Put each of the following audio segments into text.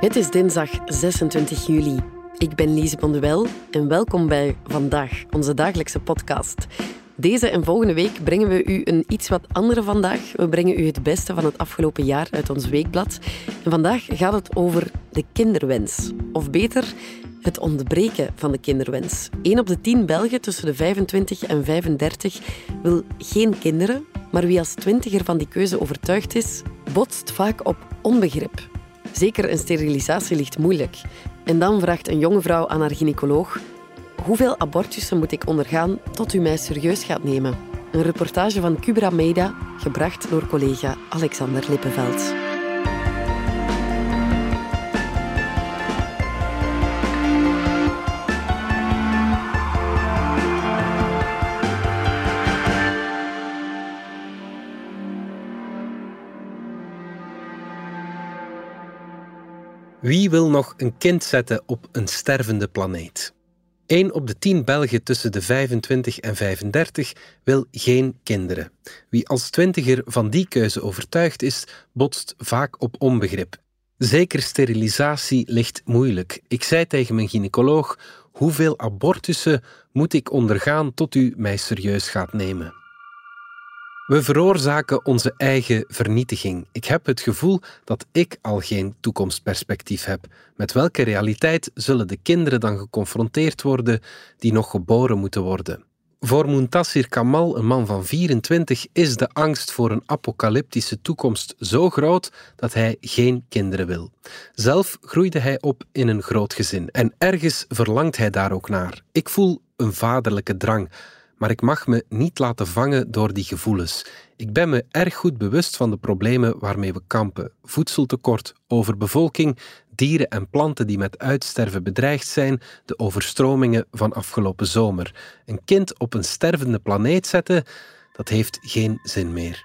Het is dinsdag 26 juli. Ik ben Lise Bonduel en welkom bij Vandaag, onze dagelijkse podcast. Deze en volgende week brengen we u een iets wat andere vandaag. We brengen u het beste van het afgelopen jaar uit ons weekblad. En vandaag gaat het over de kinderwens. Of beter, het ontbreken van de kinderwens. 1 op de 10 Belgen tussen de 25 en 35 wil geen kinderen. Maar wie als twintiger van die keuze overtuigd is, botst vaak op onbegrip. Zeker een sterilisatie ligt moeilijk. En dan vraagt een jonge vrouw aan haar gynaecoloog: Hoeveel abortussen moet ik ondergaan tot u mij serieus gaat nemen? Een reportage van Cubra Media, gebracht door collega Alexander Lippenveld. Wie wil nog een kind zetten op een stervende planeet? 1 op de 10 Belgen tussen de 25 en 35 wil geen kinderen. Wie als twintiger van die keuze overtuigd is, botst vaak op onbegrip. Zeker sterilisatie ligt moeilijk. Ik zei tegen mijn gynaecoloog: hoeveel abortussen moet ik ondergaan tot u mij serieus gaat nemen? We veroorzaken onze eigen vernietiging. Ik heb het gevoel dat ik al geen toekomstperspectief heb. Met welke realiteit zullen de kinderen dan geconfronteerd worden die nog geboren moeten worden? Voor Muntasir Kamal, een man van 24, is de angst voor een apocalyptische toekomst zo groot dat hij geen kinderen wil. Zelf groeide hij op in een groot gezin en ergens verlangt hij daar ook naar. Ik voel een vaderlijke drang maar ik mag me niet laten vangen door die gevoelens. Ik ben me erg goed bewust van de problemen waarmee we kampen: voedseltekort, overbevolking, dieren en planten die met uitsterven bedreigd zijn, de overstromingen van afgelopen zomer. Een kind op een stervende planeet zetten, dat heeft geen zin meer.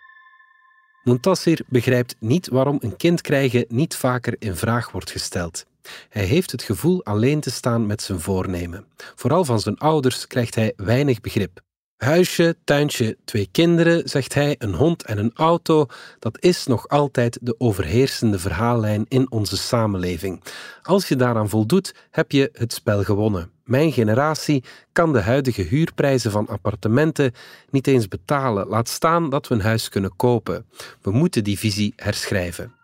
Muntasir begrijpt niet waarom een kind krijgen niet vaker in vraag wordt gesteld. Hij heeft het gevoel alleen te staan met zijn voornemen. Vooral van zijn ouders krijgt hij weinig begrip. Huisje, tuintje, twee kinderen, zegt hij, een hond en een auto, dat is nog altijd de overheersende verhaallijn in onze samenleving. Als je daaraan voldoet, heb je het spel gewonnen. Mijn generatie kan de huidige huurprijzen van appartementen niet eens betalen, laat staan dat we een huis kunnen kopen. We moeten die visie herschrijven.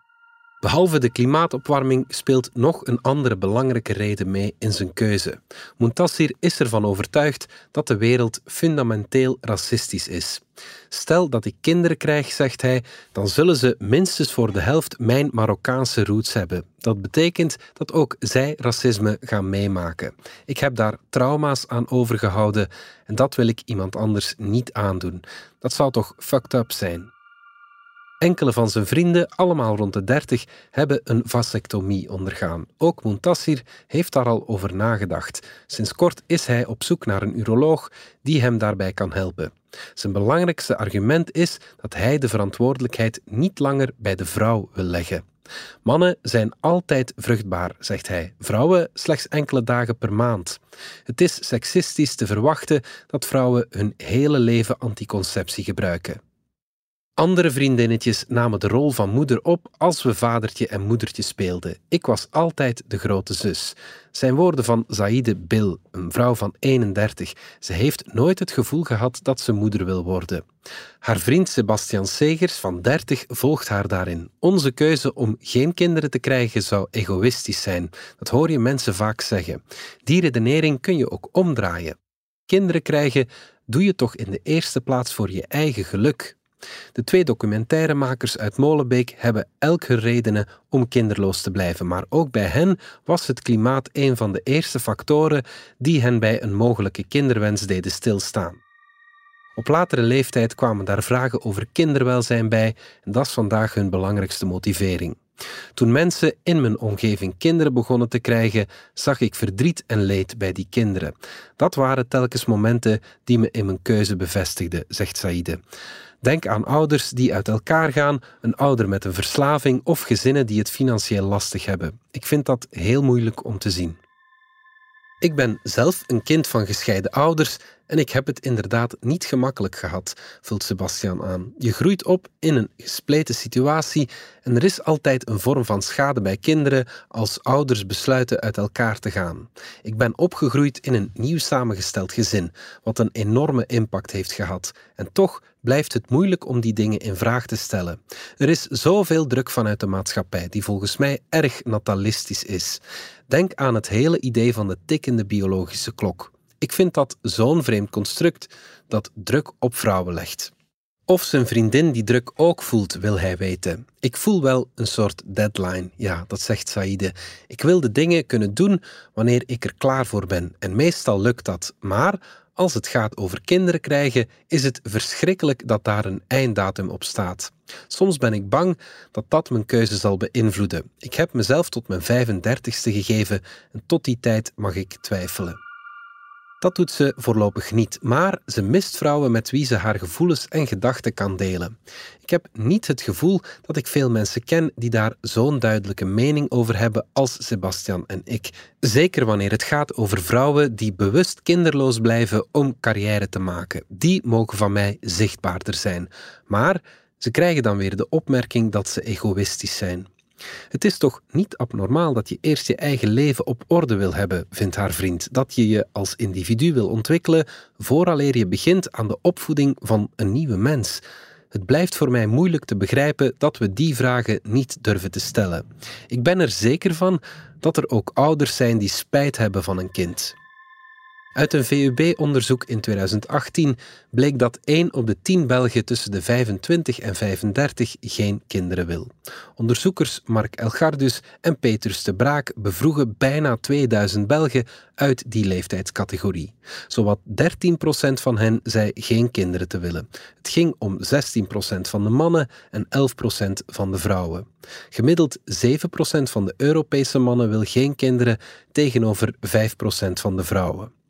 Behalve de klimaatopwarming speelt nog een andere belangrijke reden mee in zijn keuze. Muntassir is ervan overtuigd dat de wereld fundamenteel racistisch is. Stel dat ik kinderen krijg, zegt hij, dan zullen ze minstens voor de helft mijn Marokkaanse roots hebben. Dat betekent dat ook zij racisme gaan meemaken. Ik heb daar trauma's aan overgehouden en dat wil ik iemand anders niet aandoen. Dat zou toch fucked up zijn? Enkele van zijn vrienden, allemaal rond de 30, hebben een vasectomie ondergaan. Ook Muntassir heeft daar al over nagedacht. Sinds kort is hij op zoek naar een uroloog die hem daarbij kan helpen. Zijn belangrijkste argument is dat hij de verantwoordelijkheid niet langer bij de vrouw wil leggen. Mannen zijn altijd vruchtbaar, zegt hij. Vrouwen slechts enkele dagen per maand. Het is seksistisch te verwachten dat vrouwen hun hele leven anticonceptie gebruiken. Andere vriendinnetjes namen de rol van moeder op als we vadertje en moedertje speelden. Ik was altijd de grote zus. Zijn woorden van Zaide Bill, een vrouw van 31. Ze heeft nooit het gevoel gehad dat ze moeder wil worden. Haar vriend Sebastian Segers van 30 volgt haar daarin. Onze keuze om geen kinderen te krijgen zou egoïstisch zijn. Dat hoor je mensen vaak zeggen. Die redenering kun je ook omdraaien. Kinderen krijgen doe je toch in de eerste plaats voor je eigen geluk, de twee documentairemakers uit Molenbeek hebben elke redenen om kinderloos te blijven, maar ook bij hen was het klimaat een van de eerste factoren die hen bij een mogelijke kinderwens deden stilstaan. Op latere leeftijd kwamen daar vragen over kinderwelzijn bij en dat is vandaag hun belangrijkste motivering. Toen mensen in mijn omgeving kinderen begonnen te krijgen, zag ik verdriet en leed bij die kinderen. Dat waren telkens momenten die me in mijn keuze bevestigden, zegt Saïde. Denk aan ouders die uit elkaar gaan, een ouder met een verslaving of gezinnen die het financieel lastig hebben. Ik vind dat heel moeilijk om te zien. Ik ben zelf een kind van gescheiden ouders en ik heb het inderdaad niet gemakkelijk gehad, vult Sebastian aan. Je groeit op in een gespleten situatie en er is altijd een vorm van schade bij kinderen als ouders besluiten uit elkaar te gaan. Ik ben opgegroeid in een nieuw samengesteld gezin, wat een enorme impact heeft gehad. En toch blijft het moeilijk om die dingen in vraag te stellen. Er is zoveel druk vanuit de maatschappij, die volgens mij erg natalistisch is. Denk aan het hele idee van de tikkende biologische klok. Ik vind dat zo'n vreemd construct dat druk op vrouwen legt. Of zijn vriendin die druk ook voelt, wil hij weten. Ik voel wel een soort deadline, ja, dat zegt Saïde. Ik wil de dingen kunnen doen wanneer ik er klaar voor ben. En meestal lukt dat. Maar als het gaat over kinderen krijgen, is het verschrikkelijk dat daar een einddatum op staat. Soms ben ik bang dat dat mijn keuze zal beïnvloeden. Ik heb mezelf tot mijn 35ste gegeven en tot die tijd mag ik twijfelen. Dat doet ze voorlopig niet, maar ze mist vrouwen met wie ze haar gevoelens en gedachten kan delen. Ik heb niet het gevoel dat ik veel mensen ken die daar zo'n duidelijke mening over hebben als Sebastian en ik. Zeker wanneer het gaat over vrouwen die bewust kinderloos blijven om carrière te maken. Die mogen van mij zichtbaarder zijn. Maar ze krijgen dan weer de opmerking dat ze egoïstisch zijn. Het is toch niet abnormaal dat je eerst je eigen leven op orde wil hebben, vindt haar vriend. Dat je je als individu wil ontwikkelen vooraleer je begint aan de opvoeding van een nieuwe mens. Het blijft voor mij moeilijk te begrijpen dat we die vragen niet durven te stellen. Ik ben er zeker van dat er ook ouders zijn die spijt hebben van een kind. Uit een VUB-onderzoek in 2018 bleek dat 1 op de 10 Belgen tussen de 25 en 35 geen kinderen wil. Onderzoekers Mark Elgardus en Petrus de Braak bevroegen bijna 2000 Belgen uit die leeftijdscategorie. Zowat 13% van hen zei geen kinderen te willen. Het ging om 16% van de mannen en 11% van de vrouwen. Gemiddeld 7% van de Europese mannen wil geen kinderen tegenover 5% van de vrouwen.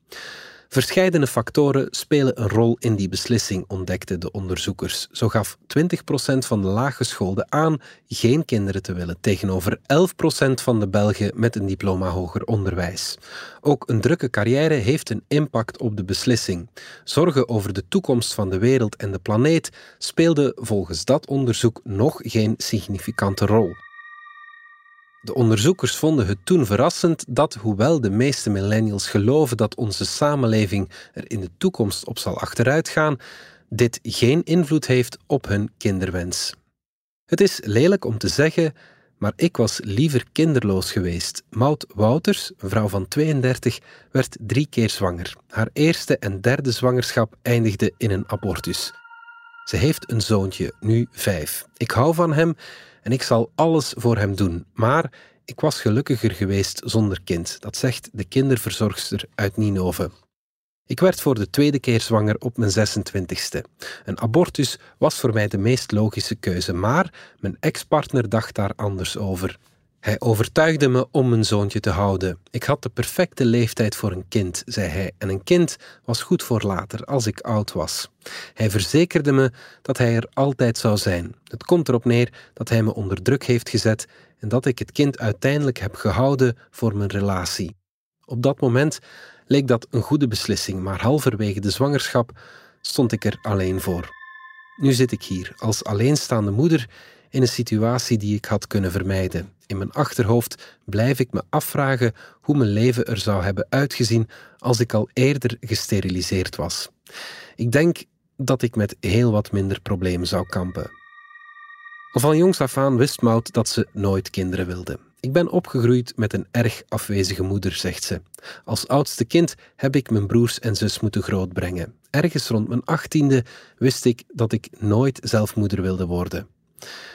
Verscheidene factoren spelen een rol in die beslissing, ontdekten de onderzoekers. Zo gaf 20% van de laaggeschoolden aan geen kinderen te willen, tegenover 11% van de Belgen met een diploma hoger onderwijs. Ook een drukke carrière heeft een impact op de beslissing. Zorgen over de toekomst van de wereld en de planeet speelden volgens dat onderzoek nog geen significante rol. De onderzoekers vonden het toen verrassend dat, hoewel de meeste millennials geloven dat onze samenleving er in de toekomst op zal achteruitgaan, dit geen invloed heeft op hun kinderwens. Het is lelijk om te zeggen, maar ik was liever kinderloos geweest. Maud Wouters, een vrouw van 32, werd drie keer zwanger. Haar eerste en derde zwangerschap eindigde in een abortus. Ze heeft een zoontje, nu vijf. Ik hou van hem en ik zal alles voor hem doen. Maar ik was gelukkiger geweest zonder kind, dat zegt de kinderverzorgster uit Ninove. Ik werd voor de tweede keer zwanger op mijn 26ste. Een abortus was voor mij de meest logische keuze, maar mijn ex-partner dacht daar anders over. Hij overtuigde me om een zoontje te houden. Ik had de perfecte leeftijd voor een kind, zei hij, en een kind was goed voor later, als ik oud was. Hij verzekerde me dat hij er altijd zou zijn. Het komt erop neer dat hij me onder druk heeft gezet en dat ik het kind uiteindelijk heb gehouden voor mijn relatie. Op dat moment leek dat een goede beslissing, maar halverwege de zwangerschap stond ik er alleen voor. Nu zit ik hier als alleenstaande moeder in een situatie die ik had kunnen vermijden. In mijn achterhoofd blijf ik me afvragen hoe mijn leven er zou hebben uitgezien als ik al eerder gesteriliseerd was. Ik denk dat ik met heel wat minder problemen zou kampen. Van jongs af aan wist Maud dat ze nooit kinderen wilde. Ik ben opgegroeid met een erg afwezige moeder, zegt ze. Als oudste kind heb ik mijn broers en zus moeten grootbrengen. Ergens rond mijn achttiende wist ik dat ik nooit zelf moeder wilde worden.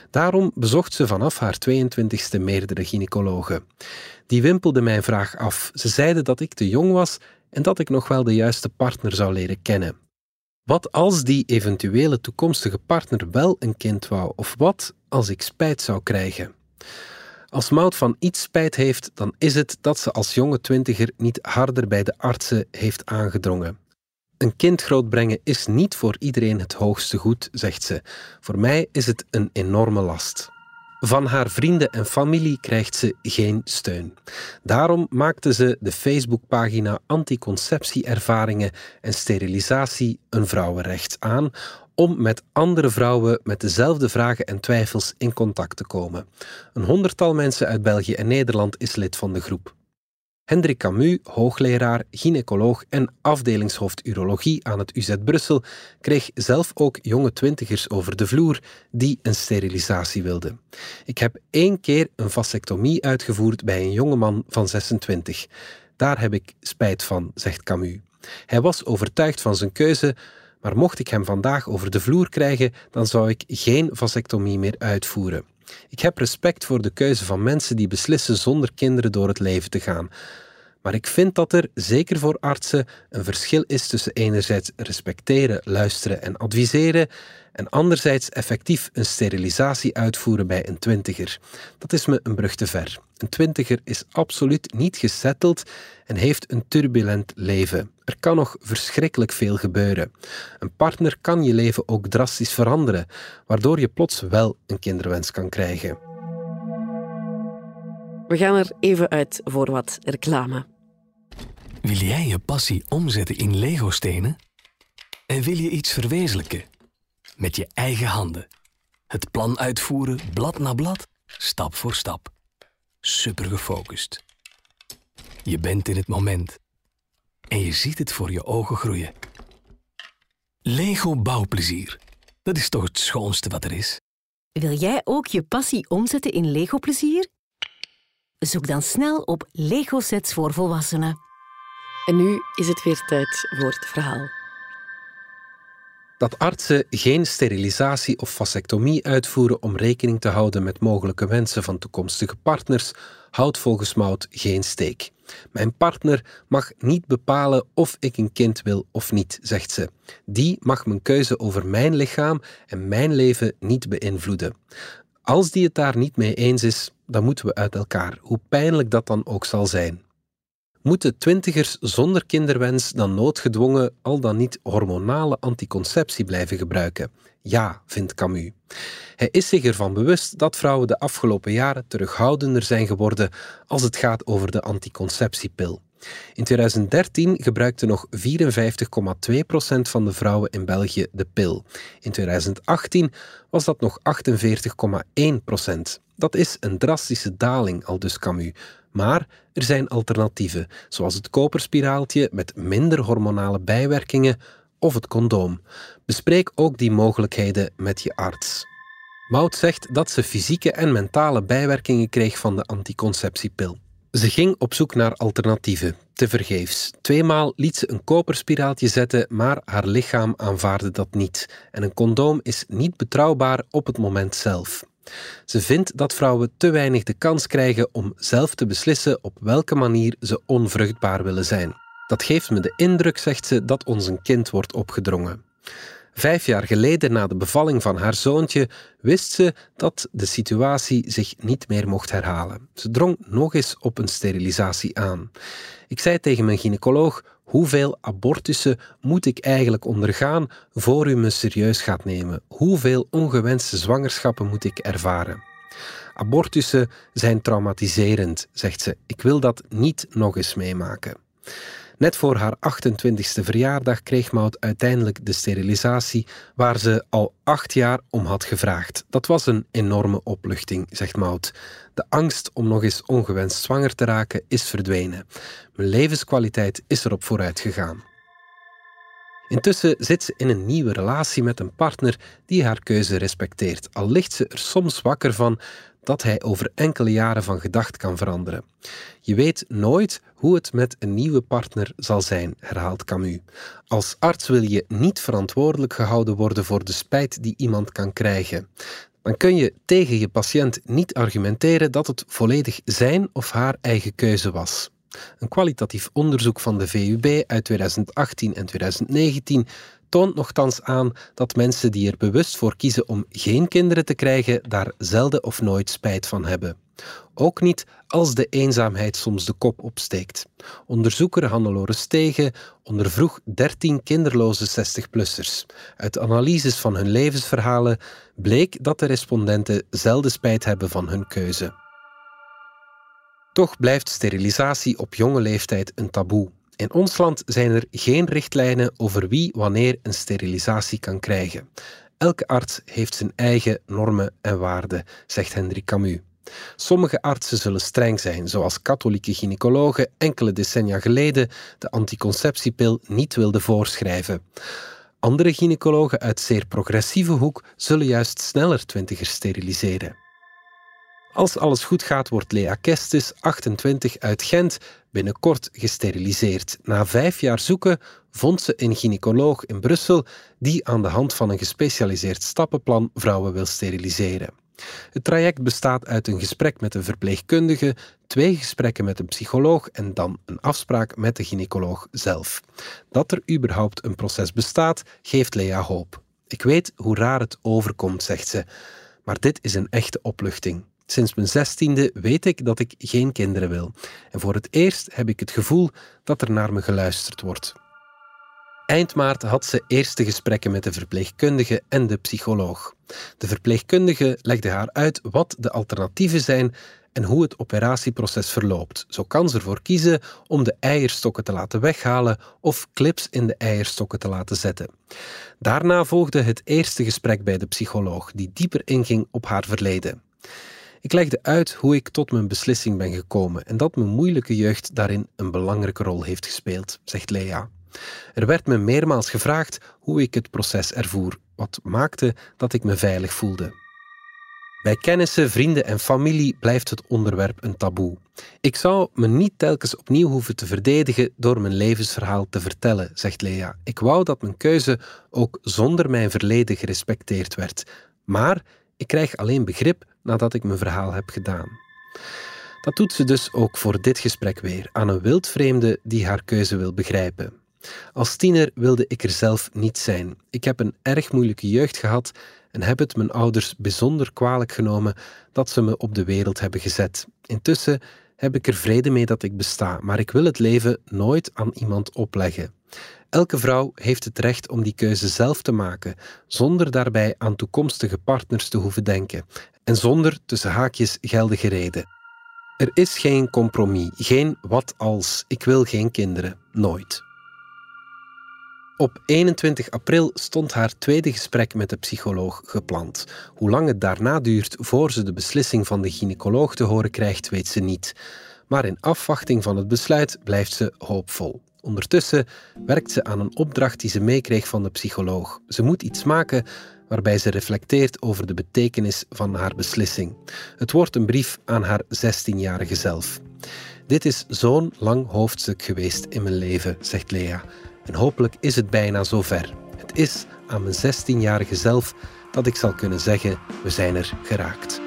Daarom bezocht ze vanaf haar 22e meerdere gynaecologen. Die wimpelden mijn vraag af. Ze zeiden dat ik te jong was en dat ik nog wel de juiste partner zou leren kennen. Wat als die eventuele toekomstige partner wel een kind wou, of wat als ik spijt zou krijgen? Als Maud van iets spijt heeft, dan is het dat ze als jonge twintiger niet harder bij de artsen heeft aangedrongen. Een kind grootbrengen is niet voor iedereen het hoogste goed, zegt ze. Voor mij is het een enorme last. Van haar vrienden en familie krijgt ze geen steun. Daarom maakte ze de Facebookpagina Anticonceptieervaringen en Sterilisatie een Vrouwenrecht aan om met andere vrouwen met dezelfde vragen en twijfels in contact te komen. Een honderdtal mensen uit België en Nederland is lid van de groep. Hendrik Camus, hoogleraar, gynaecoloog en afdelingshoofd urologie aan het UZ Brussel, kreeg zelf ook jonge twintigers over de vloer die een sterilisatie wilden. Ik heb één keer een vasectomie uitgevoerd bij een jongeman van 26. Daar heb ik spijt van, zegt Camus. Hij was overtuigd van zijn keuze, maar mocht ik hem vandaag over de vloer krijgen, dan zou ik geen vasectomie meer uitvoeren. Ik heb respect voor de keuze van mensen die beslissen zonder kinderen door het leven te gaan. Maar ik vind dat er, zeker voor artsen, een verschil is tussen enerzijds respecteren, luisteren en adviseren en anderzijds effectief een sterilisatie uitvoeren bij een twintiger. Dat is me een brug te ver. Een twintiger is absoluut niet gesetteld en heeft een turbulent leven. Er kan nog verschrikkelijk veel gebeuren. Een partner kan je leven ook drastisch veranderen, waardoor je plots wel een kinderwens kan krijgen. We gaan er even uit voor wat reclame. Wil jij je passie omzetten in Lego-stenen? En wil je iets verwezenlijken? Met je eigen handen. Het plan uitvoeren, blad na blad, stap voor stap. Super gefocust. Je bent in het moment. En je ziet het voor je ogen groeien. Lego bouwplezier. Dat is toch het schoonste wat er is? Wil jij ook je passie omzetten in Lego-plezier? Zoek dan snel op Lego-sets voor volwassenen. En nu is het weer tijd voor het verhaal. Dat artsen geen sterilisatie of vasectomie uitvoeren om rekening te houden met mogelijke wensen van toekomstige partners, houdt volgens Mout geen steek. Mijn partner mag niet bepalen of ik een kind wil of niet, zegt ze. Die mag mijn keuze over mijn lichaam en mijn leven niet beïnvloeden. Als die het daar niet mee eens is, dan moeten we uit elkaar, hoe pijnlijk dat dan ook zal zijn. Moeten twintigers zonder kinderwens dan noodgedwongen al dan niet hormonale anticonceptie blijven gebruiken? Ja, vindt Camus. Hij is zich ervan bewust dat vrouwen de afgelopen jaren terughoudender zijn geworden als het gaat over de anticonceptiepil. In 2013 gebruikte nog 54,2% van de vrouwen in België de pil. In 2018 was dat nog 48,1%. Dat is een drastische daling, al dus Camus. Maar er zijn alternatieven, zoals het koperspiraaltje met minder hormonale bijwerkingen of het condoom. Bespreek ook die mogelijkheden met je arts. Mout zegt dat ze fysieke en mentale bijwerkingen kreeg van de anticonceptiepil. Ze ging op zoek naar alternatieven, tevergeefs. Tweemaal liet ze een koperspiraaltje zetten, maar haar lichaam aanvaarde dat niet. En een condoom is niet betrouwbaar op het moment zelf. Ze vindt dat vrouwen te weinig de kans krijgen om zelf te beslissen op welke manier ze onvruchtbaar willen zijn. Dat geeft me de indruk, zegt ze, dat ons een kind wordt opgedrongen. Vijf jaar geleden, na de bevalling van haar zoontje, wist ze dat de situatie zich niet meer mocht herhalen. Ze drong nog eens op een sterilisatie aan. Ik zei tegen mijn gynaecoloog: Hoeveel abortussen moet ik eigenlijk ondergaan voor u me serieus gaat nemen? Hoeveel ongewenste zwangerschappen moet ik ervaren? Abortussen zijn traumatiserend, zegt ze. Ik wil dat niet nog eens meemaken. Net voor haar 28e verjaardag kreeg Maud uiteindelijk de sterilisatie waar ze al acht jaar om had gevraagd. Dat was een enorme opluchting, zegt Maud. De angst om nog eens ongewenst zwanger te raken is verdwenen. Mijn levenskwaliteit is erop vooruit gegaan. Intussen zit ze in een nieuwe relatie met een partner die haar keuze respecteert, al ligt ze er soms wakker van dat hij over enkele jaren van gedacht kan veranderen. Je weet nooit hoe het met een nieuwe partner zal zijn, herhaalt Camus. Als arts wil je niet verantwoordelijk gehouden worden voor de spijt die iemand kan krijgen. Dan kun je tegen je patiënt niet argumenteren dat het volledig zijn of haar eigen keuze was. Een kwalitatief onderzoek van de VUB uit 2018 en 2019 toont nogthans aan dat mensen die er bewust voor kiezen om geen kinderen te krijgen, daar zelden of nooit spijt van hebben. Ook niet als de eenzaamheid soms de kop opsteekt. Onderzoeker Hannelore Stegen ondervroeg 13 kinderloze 60-plussers. Uit analyses van hun levensverhalen bleek dat de respondenten zelden spijt hebben van hun keuze. Toch blijft sterilisatie op jonge leeftijd een taboe. In ons land zijn er geen richtlijnen over wie wanneer een sterilisatie kan krijgen. Elke arts heeft zijn eigen normen en waarden, zegt Hendrik Camus. Sommige artsen zullen streng zijn, zoals katholieke gynaecologen enkele decennia geleden de anticonceptiepil niet wilden voorschrijven. Andere gynaecologen uit zeer progressieve hoek zullen juist sneller twintigers steriliseren. Als alles goed gaat, wordt Lea Kestis, 28, uit Gent, binnenkort gesteriliseerd. Na vijf jaar zoeken vond ze een gynaecoloog in Brussel die aan de hand van een gespecialiseerd stappenplan vrouwen wil steriliseren. Het traject bestaat uit een gesprek met een verpleegkundige, twee gesprekken met een psycholoog en dan een afspraak met de gynaecoloog zelf. Dat er überhaupt een proces bestaat, geeft Lea hoop. Ik weet hoe raar het overkomt, zegt ze, maar dit is een echte opluchting. Sinds mijn zestiende weet ik dat ik geen kinderen wil. En voor het eerst heb ik het gevoel dat er naar me geluisterd wordt. Eind maart had ze eerste gesprekken met de verpleegkundige en de psycholoog. De verpleegkundige legde haar uit wat de alternatieven zijn en hoe het operatieproces verloopt. Zo kan ze ervoor kiezen om de eierstokken te laten weghalen of clips in de eierstokken te laten zetten. Daarna volgde het eerste gesprek bij de psycholoog, die dieper inging op haar verleden. Ik legde uit hoe ik tot mijn beslissing ben gekomen en dat mijn moeilijke jeugd daarin een belangrijke rol heeft gespeeld, zegt Lea. Er werd me meermaals gevraagd hoe ik het proces ervoer, wat maakte dat ik me veilig voelde. Bij kennissen, vrienden en familie blijft het onderwerp een taboe. Ik zou me niet telkens opnieuw hoeven te verdedigen door mijn levensverhaal te vertellen, zegt Lea. Ik wou dat mijn keuze ook zonder mijn verleden gerespecteerd werd. Maar ik krijg alleen begrip nadat ik mijn verhaal heb gedaan. Dat doet ze dus ook voor dit gesprek weer, aan een wildvreemde die haar keuze wil begrijpen. Als tiener wilde ik er zelf niet zijn. Ik heb een erg moeilijke jeugd gehad en heb het mijn ouders bijzonder kwalijk genomen dat ze me op de wereld hebben gezet. Intussen heb ik er vrede mee dat ik besta, maar ik wil het leven nooit aan iemand opleggen. Elke vrouw heeft het recht om die keuze zelf te maken, zonder daarbij aan toekomstige partners te hoeven denken en zonder tussen haakjes geldige reden. Er is geen compromis, geen wat als, ik wil geen kinderen, nooit. Op 21 april stond haar tweede gesprek met de psycholoog gepland. Hoe lang het daarna duurt voor ze de beslissing van de gynaecoloog te horen krijgt, weet ze niet. Maar in afwachting van het besluit blijft ze hoopvol. Ondertussen werkt ze aan een opdracht die ze meekreeg van de psycholoog. Ze moet iets maken waarbij ze reflecteert over de betekenis van haar beslissing. Het wordt een brief aan haar 16-jarige zelf. Dit is zo'n lang hoofdstuk geweest in mijn leven, zegt Lea. En hopelijk is het bijna zover. Het is aan mijn 16-jarige zelf dat ik zal kunnen zeggen: we zijn er geraakt.